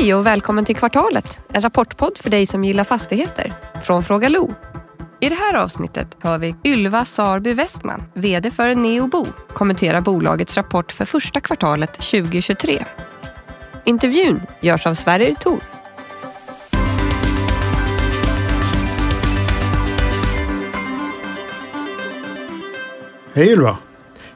Hej och välkommen till Kvartalet, en rapportpodd för dig som gillar fastigheter. Från Fråga Lo. I det här avsnittet hör vi Ylva Sarby Westman, VD för Neobo, kommentera bolagets rapport för första kvartalet 2023. Intervjun görs av Sverrir Thor. Hej Ylva!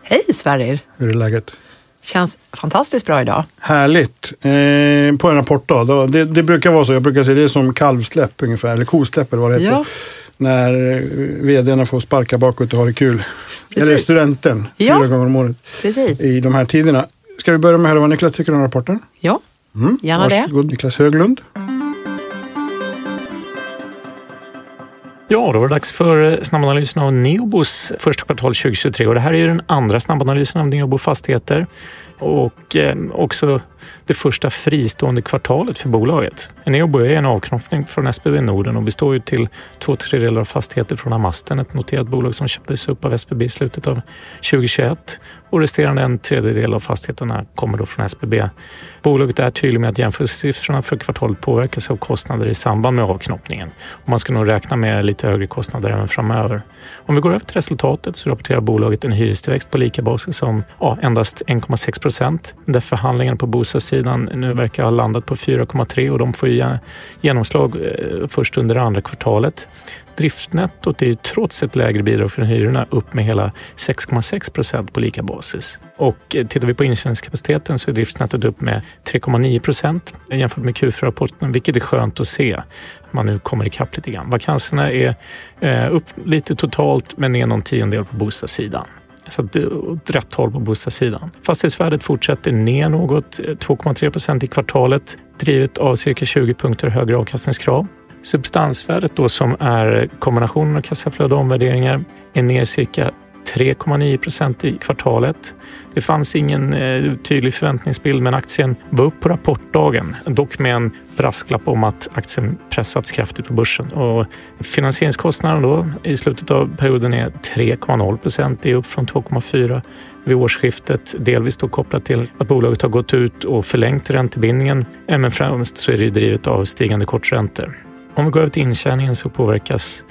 Hej Sverrir! Hur är läget? Känns fantastiskt bra idag. Härligt! Eh, på en rapportdag, det, det brukar vara så. Jag brukar säga det är som kalvsläpp ungefär, eller kosläpp eller vad det heter. Ja. När eh, vdarna får sparka bakåt och ha det kul. Precis. Eller studenten, Ja. fyra gånger om året Precis. i de här tiderna. Ska vi börja med att höra vad Niklas tycker om rapporten? Ja, Mm. Gärna det. Varsågod Niklas Höglund. Ja, då var det dags för eh, snabbanalysen av Neobos första kvartal 2023 och det här är ju den andra snabbanalysen av Neobo Fastigheter och eh, också det första fristående kvartalet för bolaget. Eneobo är en avknoppning från SBB Norden och består ju till två tredjedelar av fastigheter från Amasten, ett noterat bolag som köptes upp av SBB i slutet av 2021 och resterande en tredjedel av fastigheterna kommer då från SBB. Bolaget är tydlig med att jämförelsesiffrorna för kvartalet påverkas av kostnader i samband med avknoppningen och man ska nog räkna med lite högre kostnader även framöver. Om vi går över till resultatet så rapporterar bolaget en hyrestillväxt på lika basis som ja, endast 1,6 procent där förhandlingarna på bostadssidan nu verkar ha landat på 4,3 och de får ju genomslag eh, först under andra kvartalet. Driftnettot är ju trots ett lägre bidrag från hyrorna upp med hela 6,6 procent på lika basis. Och eh, tittar vi på intjäningskapaciteten så är driftsnettot upp med 3,9 procent jämfört med Q4-rapporten, vilket är skönt att se. Att man nu kommer ikapp lite grann. Vakanserna är eh, upp lite totalt, men ner någon tiondel på bostadssidan. Så att det är åt rätt håll på bostadssidan. Fastighetsvärdet fortsätter ner något, eh, 2,3 procent i kvartalet, drivet av cirka 20 punkter högre avkastningskrav. Substansvärdet då som är kombinationen av kassaflöde och omvärderingar är ner cirka 3,9 procent i kvartalet. Det fanns ingen eh, tydlig förväntningsbild men aktien var upp på rapportdagen. Dock med en brasklapp om att aktien pressats kraftigt på börsen. Och finansieringskostnaden då i slutet av perioden är 3,0 procent. Det är upp från 2,4 vid årsskiftet. Delvis då kopplat till att bolaget har gått ut och förlängt räntebindningen. Eh, men främst så är det ju drivet av stigande korträntor. Om vi går över till intjäningen så påverkas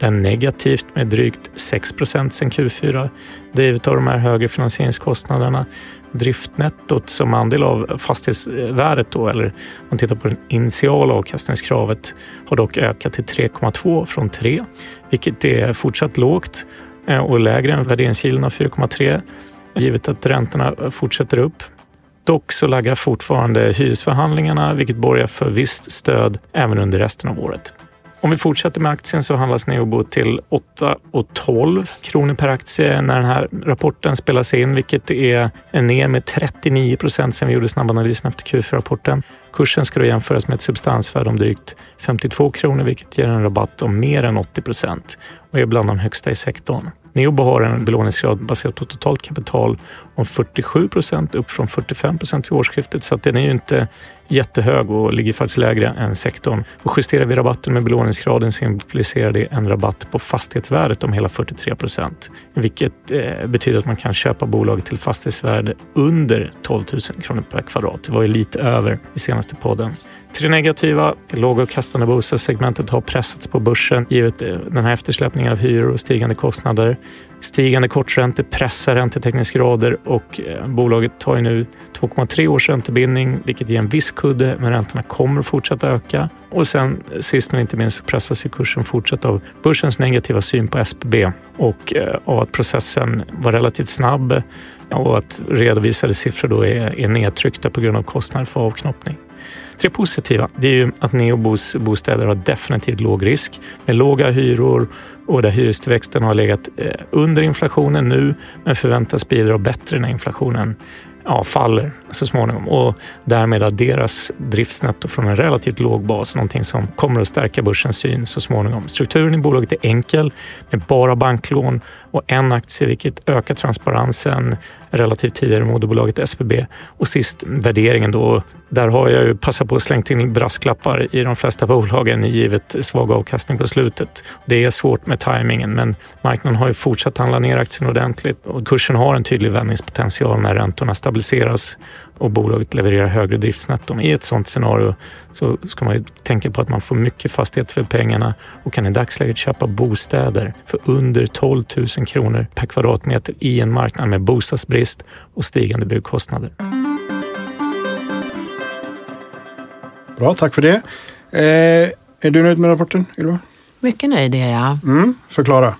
den negativt med drygt 6 procent Q4 drivet av de här högre finansieringskostnaderna. Driftnettot som andel av fastighetsvärdet då, eller om man tittar på det initiala avkastningskravet har dock ökat till 3,2 från 3, vilket är fortsatt lågt eh, och lägre än värderingskilen av 4,3 givet att räntorna fortsätter upp. Dock så laggar fortfarande hyresförhandlingarna vilket borgar för visst stöd även under resten av året. Om vi fortsätter med aktien så handlas Neobo till 8,12 kronor per aktie när den här rapporten spelas in, vilket är ner med 39 procent sen vi gjorde snabbanalysen efter Q4-rapporten. Kursen ska då jämföras med ett substansvärde om drygt 52 kronor, vilket ger en rabatt om mer än 80 procent och är bland de högsta i sektorn. Neobo har en belåningsgrad baserat på totalt kapital om 47 procent upp från 45 procent vid årsskiftet så att den är ju inte jättehög och ligger faktiskt lägre än sektorn. Och justerar vi rabatten med belåningsgraden så implicerar det en rabatt på fastighetsvärdet om hela 43 procent, vilket eh, betyder att man kan köpa bolaget till fastighetsvärde under 12 000 kronor per kvadrat. Det var ju lite över i senaste podden. Tre negativa. Lågavkastande bostadssegmentet har pressats på börsen givet eh, den här eftersläpningen av hyror och stigande kostnader. Stigande korträntor pressar räntetäckningsgrader och eh, bolaget tar ju nu 2,3 års räntebindning vilket ger en viss kudde men räntorna kommer att fortsätta öka. Och sen eh, sist men inte minst så pressas ju kursen fortsatt av börsens negativa syn på SBB och av att processen var relativt snabb och att redovisade siffror då är, är nedtryckta på grund av kostnader för avknoppning. Tre positiva, det är ju att Neobos bostäder har definitivt låg risk med låga hyror och där hyrestillväxten har legat eh, under inflationen nu men förväntas bidra bättre när inflationen ja, faller så småningom och därmed adderas driftsnetto från en relativt låg bas, någonting som kommer att stärka börsens syn så småningom. Strukturen i bolaget är enkel med bara banklån och en aktie vilket ökar transparensen relativt tidigare moderbolaget SBB och sist värderingen då. Där har jag ju passat på att slänga in brasklappar i de flesta bolagen givet svag avkastning på slutet. Det är svårt med tajmingen men marknaden har ju fortsatt handla ner aktien ordentligt. Och kursen har en tydlig vändningspotential när räntorna stabiliseras och bolaget levererar högre driftsnetton. I ett sådant scenario så ska man ju tänka på att man får mycket fastigheter för pengarna och kan i dagsläget köpa bostäder för under 12 000 kronor per kvadratmeter i en marknad med bostadsbrist och stigande byggkostnader. Bra, tack för det. Eh, är du nöjd med rapporten, Ylva? Mycket nöjd är jag. Mm, förklara.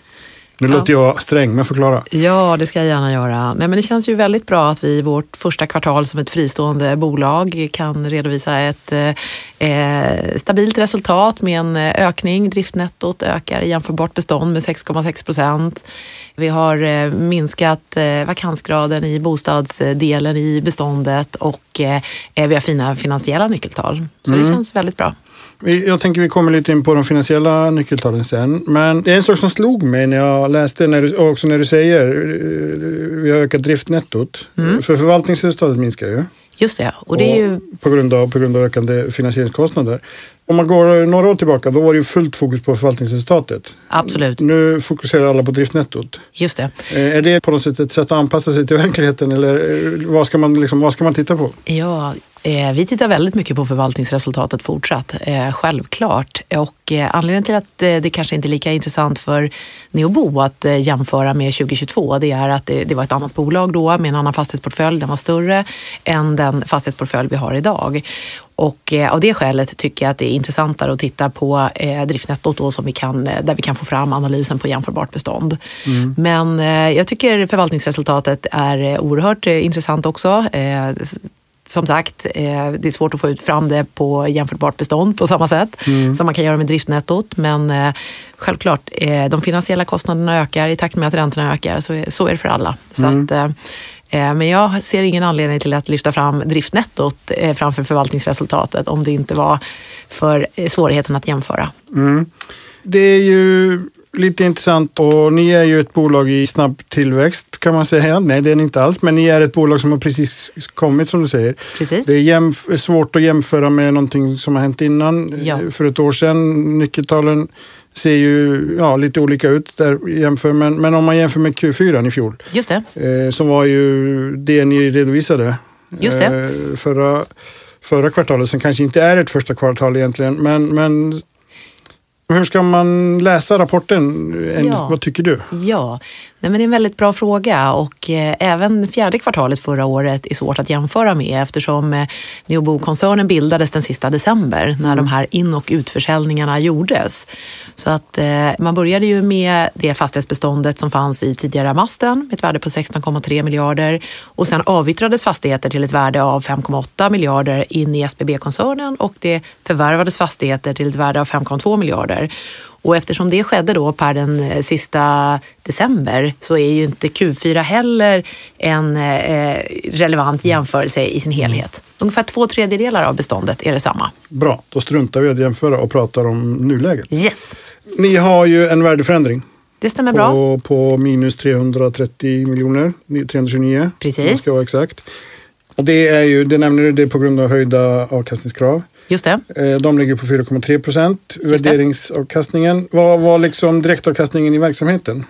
Nu Ja. låter jag sträng, men förklara. Ja, det ska jag gärna göra. Nej, men det känns ju väldigt bra att vi i vårt första kvartal som ett fristående bolag kan redovisa ett eh, stabilt resultat med en eh, ökning. Driftnettot ökar i jämförbart bestånd med 6,6 procent. Vi har eh, minskat eh, vakansgraden i bostadsdelen i beståndet och eh, vi har fina finansiella nyckeltal. Så det känns väldigt bra. Jag tänker vi kommer lite in på de finansiella nyckeltalen sen. Men det är en sak som slog mig när jag läste, när du, och också när du säger eh, vi har ökat driftnettot. För förvaltningsresultatet minskar ju. Just det, och det är ju på, grund av, på grund av ökande finansieringskostnader. Om man går några år tillbaka, då var det ju fullt fokus på förvaltningsresultatet. absolut, Nu fokuserar alla på driftnettot. just det. Eh, Är det på något sätt ett sätt att anpassa sig till verkligheten eller eh, vad ska man, liksom, vad ska man titta på? Ja, vi tittar väldigt mycket på förvaltningsresultatet fortsatt, eh, självklart. Och eh, anledningen till att eh, det kanske inte är lika intressant för Neobo att eh, jämföra med 2022, det är att det, var ett annat bolag då med en annan fastighetsportfölj. Den var större än den fastighetsportfölj vi har idag. Och eh, av det skälet tycker jag att det är intressantare att titta på eh, driftnettot då, som vi kan, eh, där vi kan få fram analysen på jämförbart bestånd. Men eh, jag tycker förvaltningsresultatet är eh, oerhört eh, intressant också. Som sagt, eh, det är svårt att få ut fram det på jämförbart bestånd på samma sätt som man kan göra med driftnettot. Men eh, självklart, eh, de finansiella kostnaderna ökar i takt med att räntorna ökar. Så, är- så är det för alla. Så att, eh, eh, men jag ser ingen anledning till att lyfta fram driftnettot framför förvaltningsresultatet om det inte var för svårigheten att jämföra. Det är ju lite intressant och ni är ju ett bolag i snabb tillväxt kan man säga. Nej, det är ni inte alls, men ni är ett bolag som har precis kommit som du säger. Precis. Det är svårt att jämföra med någonting som har hänt innan. Ja. För ett år sedan, nyckeltalen ser ju ja, lite olika ut där jämför, men, men om man jämför med Q4 i fjol, Just det. eh, som var ju det ni redovisade Just det. eh, förra, förra kvartalet, som kanske inte är ett första kvartal egentligen, men, men hur ska man läsa rapporten? En, Ja. Vad tycker du? Ja, Nej, men det är en väldigt bra fråga och eh, även fjärde kvartalet förra året är svårt att jämföra med eftersom eh, Neobo-koncernen bildades den sista december när de här in och utförsäljningarna gjordes. Så att eh, man började ju med det fastighetsbeståndet som fanns i tidigare Amasten med ett värde på 16,3 miljarder och sen avyttrades fastigheter till ett värde av 5,8 miljarder in i SBB-koncernen och det förvärvades fastigheter till ett värde av 5,2 miljarder. Och eftersom det skedde då per den eh, sista december så är ju inte Q4 heller en eh, relevant jämförelse i sin helhet. Ungefär två tredjedelar av beståndet är detsamma. Bra, då struntar vi i att jämföra och pratar om nuläget. Yes, Ni har ju en värdeförändring det stämmer bra. på, på minus 330 miljoner, 329 Precis. man ska vara exakt. Och det är ju, det nämner du, det är på grund av höjda avkastningskrav. Just det. Eh, De ligger på 4,3 procent. Värderingsavkastningen, vad var liksom direktavkastningen i verksamheten?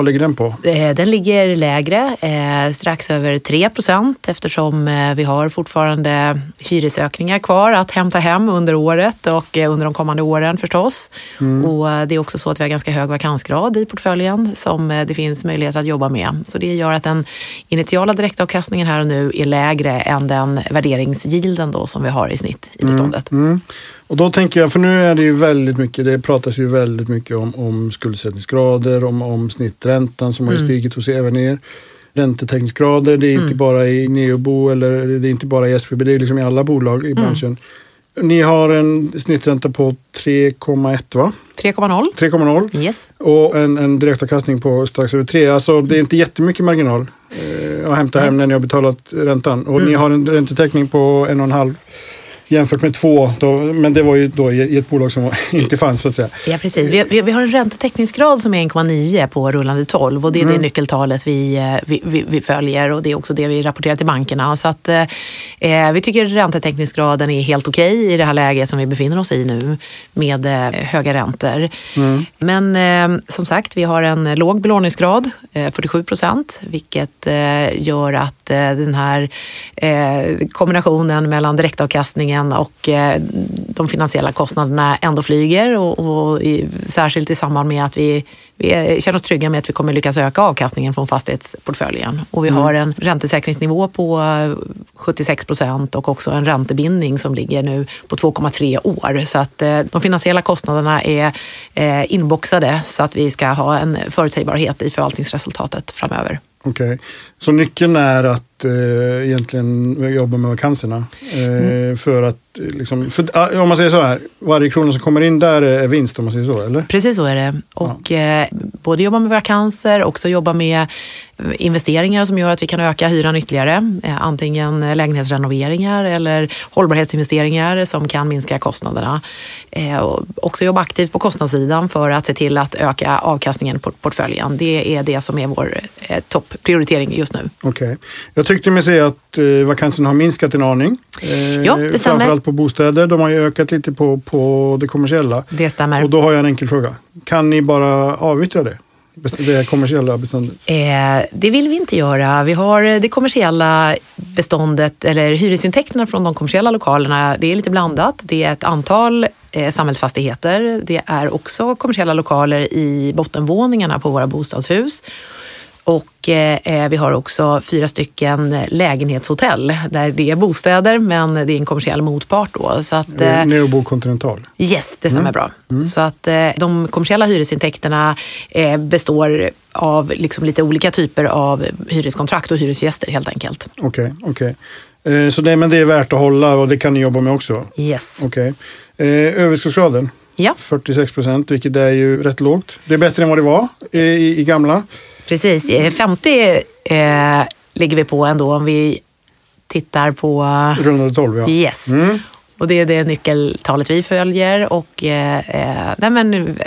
Vad ligger den på? Eh, Den ligger lägre, eh, strax över 3 procent eftersom eh, vi har fortfarande hyresökningar kvar att hämta hem under året och under de kommande åren förstås. Och eh, det är också så att vi har ganska hög vakansgrad i portföljen som det finns möjlighet att jobba med. Så det gör att den initiala direktavkastningen här och nu är lägre än den värderingsgilden då som vi har i snitt i beståndet. Mm. Och då tänker jag, för nu är det ju väldigt mycket, det pratas ju väldigt mycket om, om skuldsättningsgrader, om, om snitträntan som har Mm. ju stigit hos även er. Räntetäckningsgrader, det är inte bara i Neobo eller det är inte bara i SBB, det är liksom i alla bolag Mm. i branschen. Ni har en snittränta på 3,1 va? 3,0. 3,0 Yes. och en, en direktavkastning på strax över 3. Alltså det är inte jättemycket marginal eh, att hämta hem när ni har betalat räntan. Och Mm. ni har en räntetäckning på en och en halv jämfört med två. Då, men det var ju då i ett bolag som inte fanns så att säga. Ja, precis. Vi, vi, har en räntetäckningsgrad som är 1,9 på rullande 12 och det är mm. det nyckeltalet vi, eh, vi, vi, vi, följer och det är också det vi rapporterar till bankerna. Så att, eh, eh vi tycker räntetäckningsgraden är helt okej okay i det här läget som vi befinner oss i nu med eh, höga räntor. Mm. Men eh, som sagt, vi har en låg belåningsgrad, 47 procent, vilket gör att den här kombinationen mellan direktavkastningen och de finansiella kostnaderna ändå flyger och, och i, särskilt i samband med att vi, vi känner oss trygga med att vi kommer lyckas öka avkastningen från fastighetsportföljen. Och vi mm. har en räntesäkringsnivå på 76 procent och också en räntebindning som ligger nu på 2,3 år. Så att eh, de finansiella kostnaderna är eh, inboxade så att vi ska ha en förutsägbarhet i förvaltningsresultatet framöver. Okej, okay. Så nyckeln är att eh, egentligen jobba med vakanserna? Eh, mm. För att, liksom, för, om man säger så här, varje krona som kommer in där är vinst om man säger så, eller? Precis så är det. Och ja. eh, både jobba med vakanser, också jobba med investeringar som gör att vi kan öka hyran ytterligare. Eh, antingen lägenhetsrenoveringar eller hållbarhetsinvesteringar som kan minska kostnaderna. Eh, och också jobba aktivt på kostnadssidan för att se till att öka avkastningen på portföljen. Det är det som är vår eh, topprioritering just nu. Okej. Okay. Jag tyckte mig se att vakansen har minskat en aning. Ja, det stämmer. Framförallt på bostäder. De har ju ökat lite på, på det kommersiella. Det stämmer. Och då har jag en enkel fråga. Kan ni bara avyttra det? det kommersiella beståndet? Eh, det vill vi inte göra. Vi har det kommersiella beståndet, eller hyresintäkterna från de kommersiella lokalerna, det är lite blandat. Det är ett antal eh, samhällsfastigheter. Det är också kommersiella lokaler i bottenvåningarna på våra bostadshus. Och eh, vi har också fyra stycken lägenhetshotell där det är bostäder men det är en kommersiell motpart. Då, så att, eh, Neobo Continental? Yes, det stämmer mm. bra. Mm. Så att eh, de kommersiella hyresintäkterna eh, består av liksom lite olika typer av hyreskontrakt och hyresgäster helt enkelt. Okej, okay, okay. Eh, så det, men det är värt att hålla och det kan ni jobba med också? Yes. Okay. Eh, överskottsgraden? Ja. 46 procent, vilket är ju rätt lågt. Det är bättre än vad det var i, i gamla. Precis, 50 eh, ligger vi på ändå om vi tittar på... Rundade 12 ja. Yes. Mm. Och det är det nyckeltalet vi följer. Och, eh, eh nej men,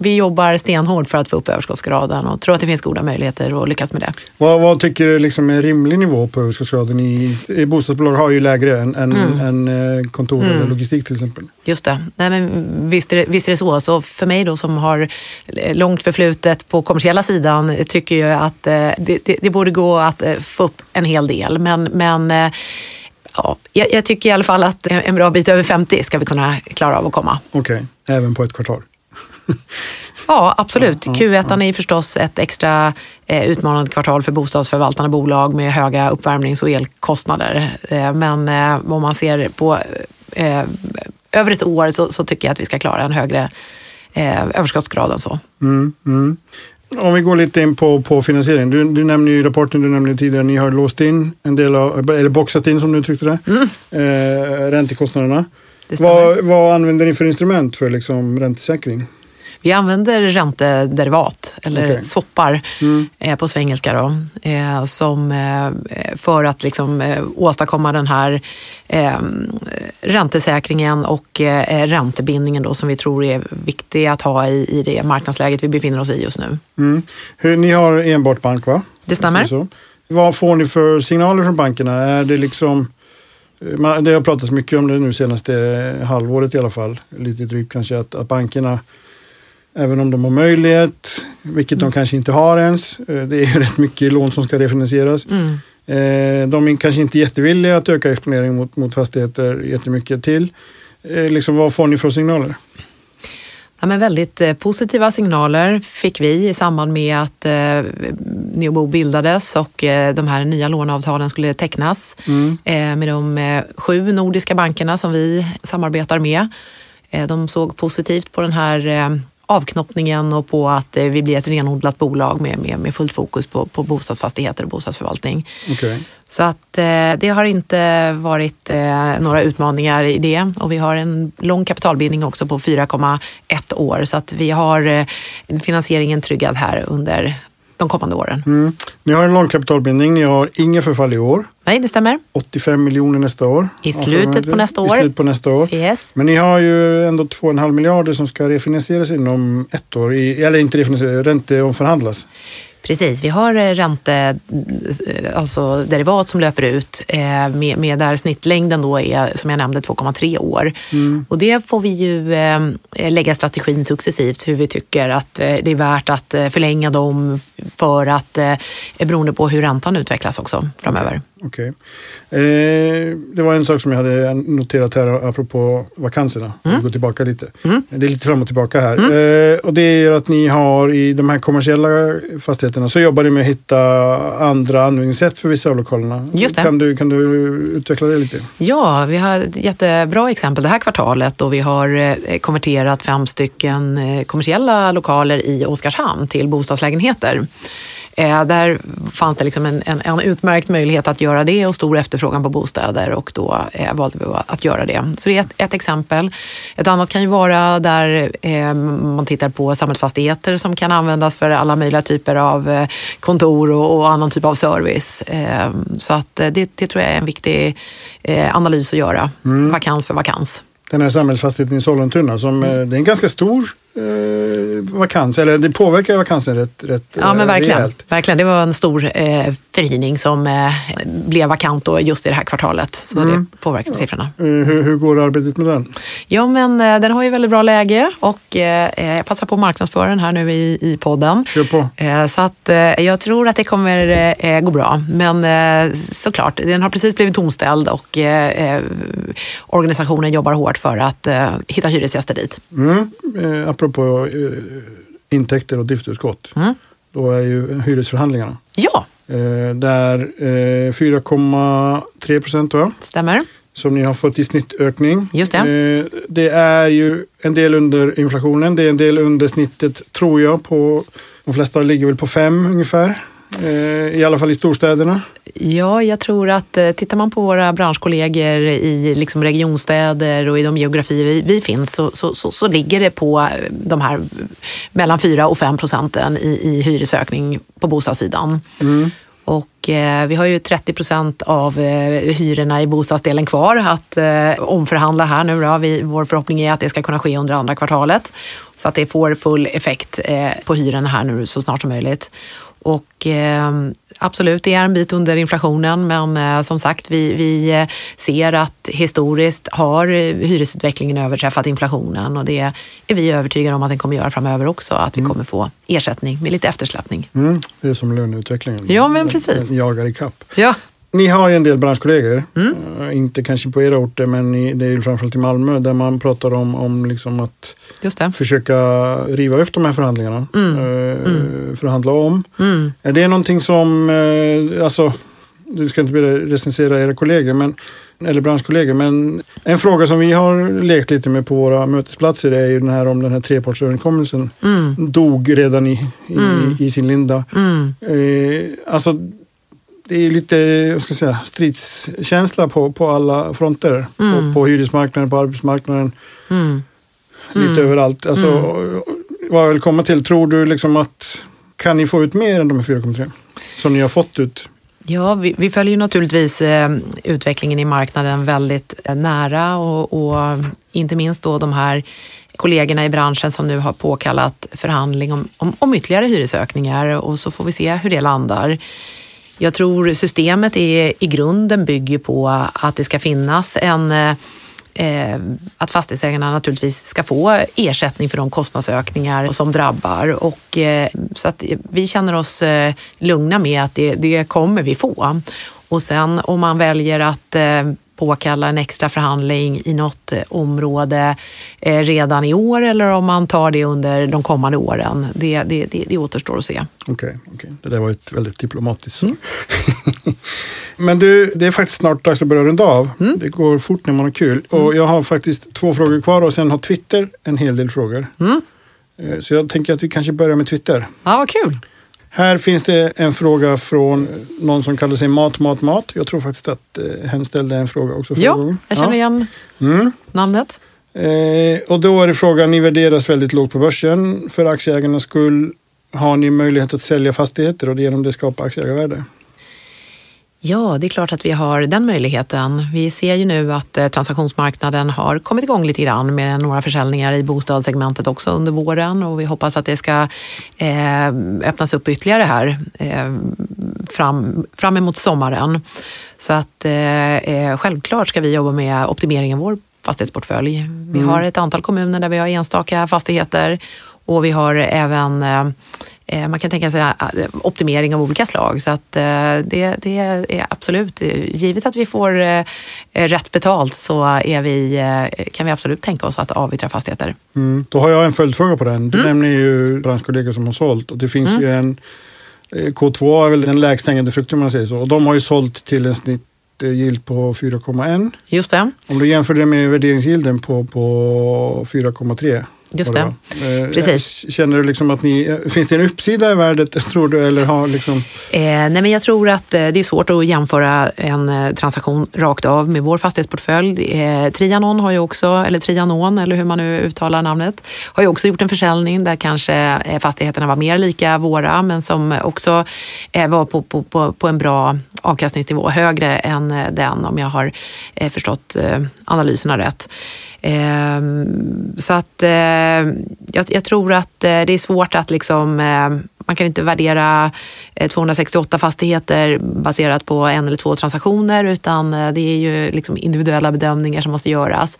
vi jobbar stenhårt för att få upp överskottsgraden och tror att det finns goda möjligheter att lyckas med det. Vad, vad tycker du liksom är en rimlig nivå på överskottsgraden? I, i bostadsbolag har ju lägre än, än, mm. än eh, kontor mm. eller logistik till exempel. Just det. Nej, men visst, är visst är det så. Så för mig då som har långt förflutet på kommersiella sidan tycker jag att eh, det, det, det borde gå att eh, få upp en hel del. Men, men ja, jag, jag, tycker i alla fall att en bra bit över 50 ska vi kunna klara av att komma. Okej, okay. även på ett kvartal? Ja, absolut. Q1 är förstås ett extra eh, utmanande kvartal för bostadsförvaltande bolag med höga uppvärmnings och elkostnader. Eh, men eh, om man ser på över ett år så, så, tycker jag att vi ska klara en högre överskottsgrad än så. Mm, mm. Om vi går lite in på, på finansiering. Du, du nämnde i rapporten, du nämnde tidigare, ni har låst in en del av, eller boxat in som du uttryckte det, mm. eh, räntekostnaderna. Vad, vad använder ni för instrument för liksom, räntesäkring? Vi använder räntederivat, eller okay. swappar mm. eh, på svengelska, då, eh, som, eh, för att liksom, eh, åstadkomma den här eh, räntesäkringen och räntebindningen då, som vi tror är viktig att ha i, i det marknadsläget vi befinner oss i just nu. Mm. Hur, ni har enbart bank, va? Det stämmer. Vad får ni för signaler från bankerna? Är det liksom det har pratats mycket om det nu senaste halvåret i alla fall, lite drygt kanske, att, att bankerna Även om de har möjlighet, vilket de kanske inte har ens. Eh, det är ju rätt mycket lån som ska refinansieras. Mm. Eh, de är kanske inte jättevilliga att öka exponering mot, mot fastigheter jättemycket till. Eh, liksom, vad får ni för signaler? Ja, men väldigt positiva signaler fick vi i samband med att eh, Neobo bildades och eh, de här nya låneavtalen skulle tecknas mm. eh, med de eh, sju nordiska bankerna som vi samarbetar med. de såg positivt på den här avknoppningen och på att eh, vi blir ett renodlat bolag med, med, med fullt fokus på, på bostadsfastigheter och bostadsförvaltning. Okay. Så att eh, det har inte varit eh, några utmaningar i det och vi har en lång kapitalbindning också på 4,1 år så att vi har finansieringen tryggad här under de kommande åren. Mm. Ni har en lång kapitalbindning, ni har inga förfall i år. Nej, det stämmer. 85 miljoner nästa år. I slutet på nästa I år. slutet på nästa år. Yes. Men ni har ju ändå 2,5 miljarder som ska refinansieras inom ett år. I, eller inte refinansieras, ränteomförhandlas. Precis, vi har eh, ränte, eh, alltså derivat som löper ut eh, med, med där snittlängden då är, som jag nämnde, 2,3 år. Och det får vi ju lägga strategin successivt hur vi tycker att det är värt att förlänga dem för att, beroende på hur räntan utvecklas också framöver. Okej. Eh, det var en sak som jag hade noterat här apropå vakanserna. Mm. Vi går tillbaka lite. Det är lite fram och tillbaka här. Eh, och det är att ni har i de här kommersiella fastigheterna så jobbar ni med att hitta andra användningssätt för vissa av lokalerna. Just det. Kan du, kan du utveckla det lite? Ja, vi har ett jättebra exempel det här kvartalet och vi har eh, konverterat fem stycken eh, kommersiella lokaler i Oskarshamn till bostadslägenheter. Eh, Där fanns det liksom en, en, en utmärkt möjlighet att göra det och stor efterfrågan på bostäder och då eh, valde vi att göra det. Så det är ett, ett exempel. Ett annat kan ju vara där eh, man tittar på samhällsfastigheter som kan användas för alla möjliga typer av kontor och, och annan typ av service. Så att det, det tror jag är en viktig analys att göra. Vakans för vakans. Den här samhällsfastigheten i Sollentuna, som, det är en ganska stor eh, vakans, eller det påverkar vakansen rätt, rätt Ja, men eh, verkligen. rejält. verkligen. Det var en stor eh, förhyrning som eh, blev vakant då just i det här kvartalet. Så det påverkar siffrorna. Eh, hur, hur går arbetet med den? Ja, men eh, den har ju väldigt bra läge och eh, jag passar på att marknadsföra den här nu i, i podden. Kör på. Eh, Så att eh, jag tror att det kommer eh, gå bra. Men eh, såklart, den har precis blivit tomställd och eh, eh, organisationen jobbar hårt för att eh, hitta hyresgäster dit. Mm. Eh, apropå eh, intäkter och driftsöverskott. Mm. Då är ju hyresförhandlingarna. Ja, Eh, där eh, 4,3 procent va? stämmer. Som ni har fått i snittökning. Just det. Eh, det är ju en del under inflationen. Det är en del under snittet tror jag. På, de flesta ligger väl på 5 ungefär. Eh, I alla fall i storstäderna. Ja, jag tror att eh, tittar man på våra branschkollegor i liksom regionstäder och i de geografier vi, vi finns så, så, så, så ligger det på eh, de här mellan 4 och 5 procenten i, i hyresökning på bostadssidan. Och eh, vi har ju 30 procent av eh, hyrorna i bostadsdelen kvar att eh, omförhandla här nu. Då. Vi, vår förhoppning är att det ska kunna ske under andra kvartalet så att det får full effekt eh, på hyrorna här nu så snart som möjligt. Och eh, absolut, det är en bit under inflationen men eh, som sagt, vi, vi eh, ser att historiskt har hyresutvecklingen överträffat inflationen och det är vi övertygade om att den kommer göra framöver också, att vi kommer få ersättning med lite eftersläppning. Mm. Det är som löneutvecklingen. Ja, men precis. Den jagar i kapp. Ja, Ni har ju en del branschkollegor, Mm. Eh, inte kanske på era orter men i, det är ju framförallt i Malmö där man pratar om, om liksom att försöka riva upp de här förhandlingarna. Eh, Förhandla om. Mm. Är det någonting som, eh, alltså, du ska inte recensera era kollegor, men, eller branschkollegor, men en fråga som vi har lekt lite med på våra mötesplatser är ju den här om den här trepartsöverenskommelsen dog redan i, i, i sin linda. Mm. Eh, alltså, det är lite jag ska säga, stridskänsla på, på alla fronter. På, på hyresmarknaden, på arbetsmarknaden, Mm. lite överallt. Alltså, Vad jag vill komma till, tror du liksom att kan ni få ut mer än de här 4,3 som ni har fått ut? Ja, vi, vi följer naturligtvis eh, utvecklingen i marknaden väldigt eh, nära och, och inte minst då de här kollegorna i branschen som nu har påkallat förhandling om, om, om ytterligare hyresökningar och så får vi se hur det landar. Jag tror systemet är, i grunden bygger på att det ska finnas en eh, att fastighetsägarna naturligtvis ska få ersättning för de kostnadsökningar som drabbar. Och, eh, så att vi känner oss eh, lugna med att det, det kommer vi få. Och sen om man väljer att påkalla en extra förhandling i något eh, område eh, redan i år eller om man tar det under de kommande åren, det, det, det, det återstår att se. Okej, okej. det där var ett väldigt diplomatiskt svar. Men du, det är faktiskt snart dags att börja runda av. Det går fort när man har kul. Och jag har faktiskt två frågor kvar och sen har Twitter en hel del frågor. Eh, Så jag tänker att vi kanske börjar med Twitter. Ja, vad kul! Här finns det en fråga från någon som kallar sig Mat, Mat, Mat. Jag tror faktiskt att eh, hen ställde en fråga också förra Ja, gången. jag känner igen Mm. namnet. Eh, och då är det frågan, ni värderas väldigt lågt på börsen. För aktieägarnas skull har ni möjlighet att sälja fastigheter och genom det skapa aktieägarvärde? Ja, det är klart att vi har den möjligheten. Vi ser ju nu att eh, transaktionsmarknaden har kommit igång lite grann med några försäljningar i bostadssegmentet också under våren och vi hoppas att det ska eh, öppnas upp ytterligare här eh, fram, fram emot sommaren. Så att eh, självklart ska vi jobba med optimering av vår fastighetsportfölj. Vi mm. har ett antal kommuner där vi har enstaka fastigheter och vi har även man kan tänka sig eh, optimering av olika slag. Så att eh, det, det är absolut, givet att vi får rätt betalt så är vi, kan vi absolut tänka oss att avyttra fastigheter. Mm. Då har jag en följdfråga på den. Du mm. nämner ju branschkollegor som har sålt och det finns mm. ju en K2 är väl den lägst hängande frukten om man säger så. Och de har ju sålt till en snitt yield på 4,1. Just det. Om du jämför det med värderingsgilden på, på 4,3 Just det. Eh, Precis. Känner du liksom att ni, finns det en uppsida i värdet tror du? Eller har liksom... eh, nej men jag tror att eh, det är svårt att jämföra en eh, transaktion rakt av med vår fastighetsportfölj. Eh, Trianon har ju också, eller Trianon eller hur man nu uttalar namnet, har ju också gjort en försäljning där kanske fastigheterna var mer lika våra men som också eh, var på, på, på, på, en bra avkastningsnivå, högre än den om jag har förstått analyserna rätt. Ehm, så att eh, jag, jag, tror att eh, det är svårt att liksom, eh, man kan inte värdera 268 fastigheter baserat på en eller två transaktioner utan det är ju liksom individuella bedömningar som måste göras.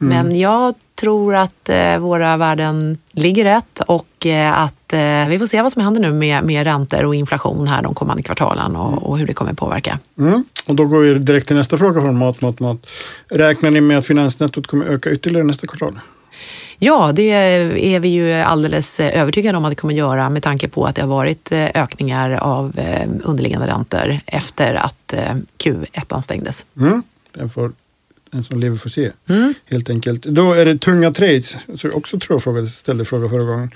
Mm. Men jag tror att eh, våra värden ligger rätt och eh, att eh, vi får se vad som händer nu med, med räntor och inflation här de kommande kvartalen och, och hur det kommer påverka. Mm. Och då går vi direkt till nästa fråga från Mat, Mat, Mat. Räknar ni med att finansnettot kommer öka ytterligare nästa kvartal? Ja, det är vi ju alldeles övertygade om att det kommer göra med tanke på att det har varit ökningar av underliggande räntor efter att Q1 stängdes. Mm. Den får den som lever får se. Mm. Helt enkelt. Då är det tunga trades, så också tror jag frågade, ställde fråga förra gången.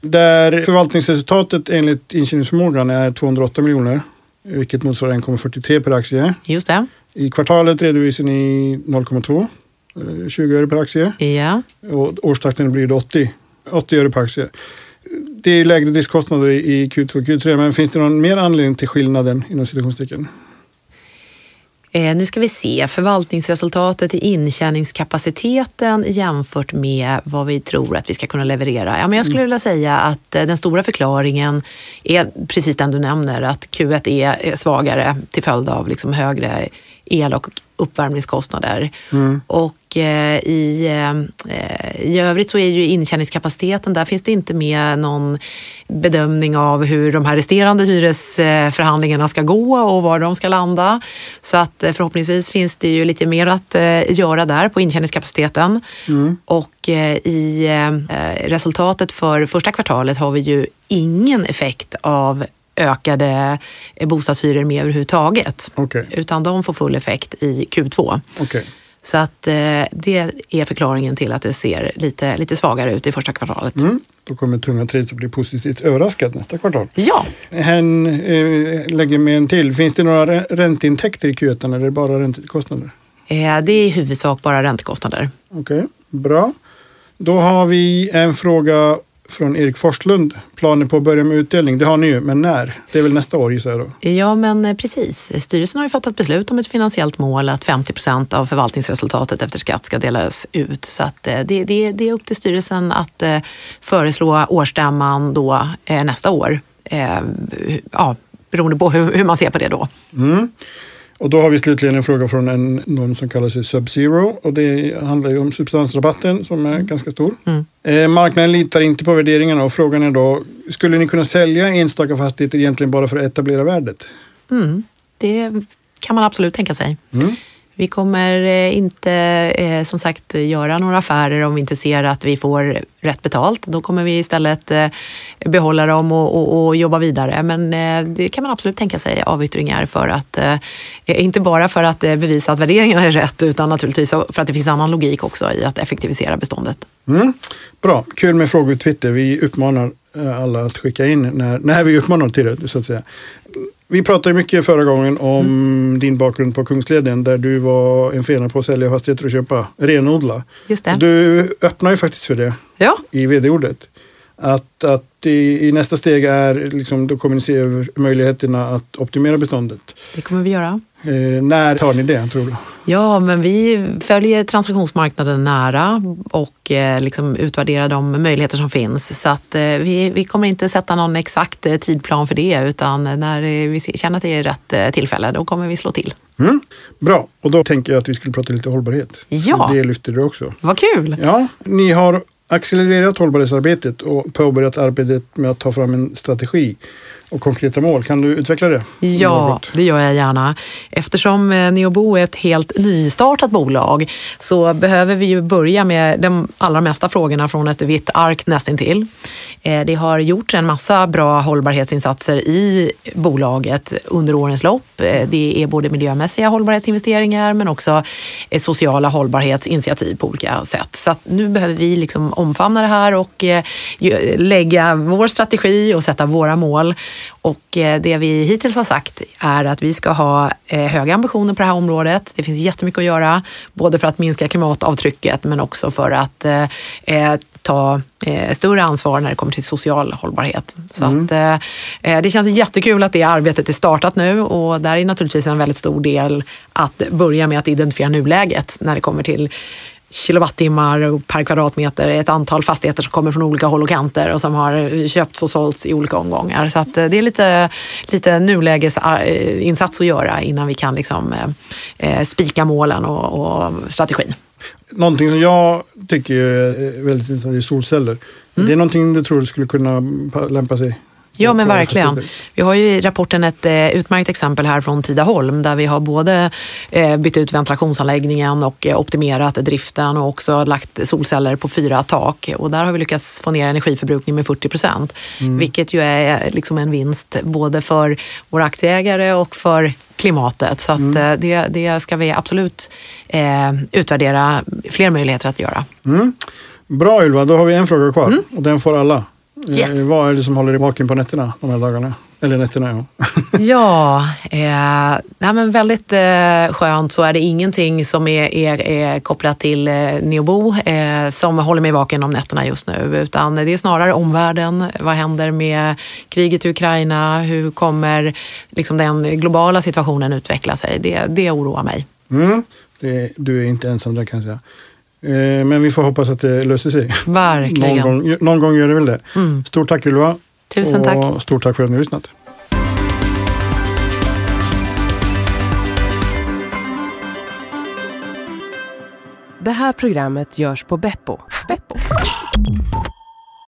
Där förvaltningsresultatet enligt intjäningsförmågan är 208 miljoner. Vilket motsvarar 1,43 per aktie. Just det. I kvartalet redovisar ni 0,2. 20 öre per aktie. Ja. Och årstakten blir det 80, 80 öre per aktie. Det är lägre diskkostnader i Q2 och Q3, men finns det någon mer anledning till skillnaden inom citationstecken? Eh, nu ska vi se, förvaltningsresultatet i intjäningskapaciteten jämfört med vad vi tror att vi ska kunna leverera. Ja, men jag skulle mm. vilja säga att eh, den stora förklaringen är precis den du nämner, att Q1 är svagare till följd av liksom högre el och uppvärmningskostnader. Mm. Och eh, i, eh, i övrigt så är ju intjäningskapaciteten, där finns det inte med någon bedömning av hur de här resterande hyresförhandlingarna ska gå och var de ska landa. Så att eh, förhoppningsvis finns det ju lite mer att eh, göra där på intjäningskapaciteten. Mm. Och eh, i eh, resultatet för första kvartalet har vi ju ingen effekt av ökade bostadshyror med överhuvudtaget. Okay. Utan de får full effekt i Q2. Okay. Så att eh, det är förklaringen till att det ser lite, lite svagare ut i första kvartalet. Mm. Då kommer tunga trades att bli positivt överraskad nästa kvartal. Ja. Hen eh, lägger med en till. Finns det några ränteintäkter i Q1 eller är det bara räntekostnader? Eh, det är i huvudsak bara räntekostnader. Okej, okay. bra. Då har vi en fråga från Erik Forslund. Planer på att börja med utdelning, det har ni ju, men när? Det är väl nästa år gissar jag då? Ja, men eh, precis. Styrelsen har ju fattat beslut om ett finansiellt mål att 50 procent av förvaltningsresultatet efter skatt ska delas ut. Så att eh, det, det, det är upp till styrelsen att eh, föreslå årsstämman då nästa år. Ja, beroende på hur, hur man ser på det då. Mm. Och då har vi slutligen en fråga från en, någon som kallar sig Sub-Zero och det handlar ju om substansrabatten som är ganska stor. Mm. Eh, marknaden litar inte på värderingarna och frågan är då, skulle ni kunna sälja enstaka fastigheter egentligen bara för att etablera värdet? Mm. Det kan man absolut tänka sig. Mm. Vi kommer eh, inte eh, som sagt göra några affärer om vi inte ser att vi får rätt betalt. Då kommer vi istället eh, behålla dem och, och, och jobba vidare. Men det kan man absolut tänka sig avyttringar för att, inte bara för att bevisa att värderingarna är rätt utan naturligtvis för att det finns annan logik också i att effektivisera beståndet. Mm. Bra, kul med frågor på Twitter. Vi uppmanar alla att skicka in när, när vi uppmanar till det så att säga. Vi pratade mycket förra gången om mm. din bakgrund på Kungsleden där du var en fenare på att sälja fastigheter och köpa renodla. Just det. Du öppnar ju faktiskt för det ja. i vd-ordet. Att, att i, i nästa steg är, liksom, då kommer ni se över möjligheterna att optimera beståndet. Det kommer vi göra. Eh, när tar ni det, tror du? Ja, men vi följer transaktionsmarknaden nära och eh, liksom utvärderar de möjligheter som finns. Så att, eh, vi, vi kommer inte sätta någon exakt eh, tidplan för det, utan när vi känner att det är rätt eh, tillfälle, då kommer vi slå till. Mm. Bra, och då tänker jag att vi skulle prata lite hållbarhet. Ja. Det lyfter du också. Vad kul! Ja, ni har accelererat hållbarhetsarbetet och påbörjat arbetet med att ta fram en strategi och konkreta mål. Kan du utveckla det? Ja, något? det gör jag gärna. Eftersom eh, Neobo är ett helt nystartat bolag så behöver vi ju börja med de allra mesta frågorna från ett vitt ark nästintill. Eh, Det har gjorts en massa bra hållbarhetsinsatser i bolaget under årens lopp. Eh, Det är både miljömässiga hållbarhetsinvesteringar men också sociala hållbarhetsinitiativ på olika sätt. Så att nu behöver vi liksom omfamna det här och lägga vår strategi och sätta våra mål. Och eh, det vi hittills har sagt är att vi ska ha eh, höga ambitioner på det här området. Det finns jättemycket att göra, både för att minska klimatavtrycket men också för att eh, ta eh, större ansvar när det kommer till social hållbarhet. Så att, eh, eh, det känns jättekul att det arbetet är startat nu och där är naturligtvis en väldigt stor del att börja med att identifiera nuläget när det kommer till kilowattimmar och per kvadratmeter, ett antal fastigheter som kommer från olika håll och kanter och som har köpts och sålts i olika omgångar. Så eh, det är lite, lite nulägesinsats att göra innan vi kan liksom, eh, eh, spika målen och, och strategin. Någonting som jag tycker är väldigt intressant är solceller. Det är någonting du tror skulle kunna pa- lämpa sig? Ja, men verkligen. Vi har ju i rapporten ett eh, utmärkt exempel här från Tidaholm där vi har både eh, bytt ut ventilationsanläggningen och eh, optimerat driften och också lagt solceller på fyra tak. Och där har vi lyckats få ner energiförbrukningen med 40 procent, vilket ju är liksom en vinst både för våra aktieägare och för klimatet. Så att, eh, det, det ska vi absolut utvärdera fler möjligheter att göra. Mm. Bra Ylva, då har vi en fråga kvar och den får alla. Yes. Eh, vad är det som håller dig vaken på nätterna de här dagarna? Eller nätterna, ja. Ja, eh, nej men väldigt eh, skönt så är det ingenting som är, är, är kopplat till eh, Neobo eh, som håller mig vaken om nätterna just nu. Utan det är snarare omvärlden. Vad händer med kriget i Ukraina? Hur kommer liksom, den globala situationen utveckla sig? Det, det oroar mig. Mm. Det, du är inte ensam där kan jag säga. Eh, men vi får hoppas att det löser sig. Verkligen. Någon gång, någon gång gör det väl det. Mm. Stort tack Ylva. Tusen tack. Och stort tack för att ni har lyssnat. Det här programmet görs på Beppo. Beppo.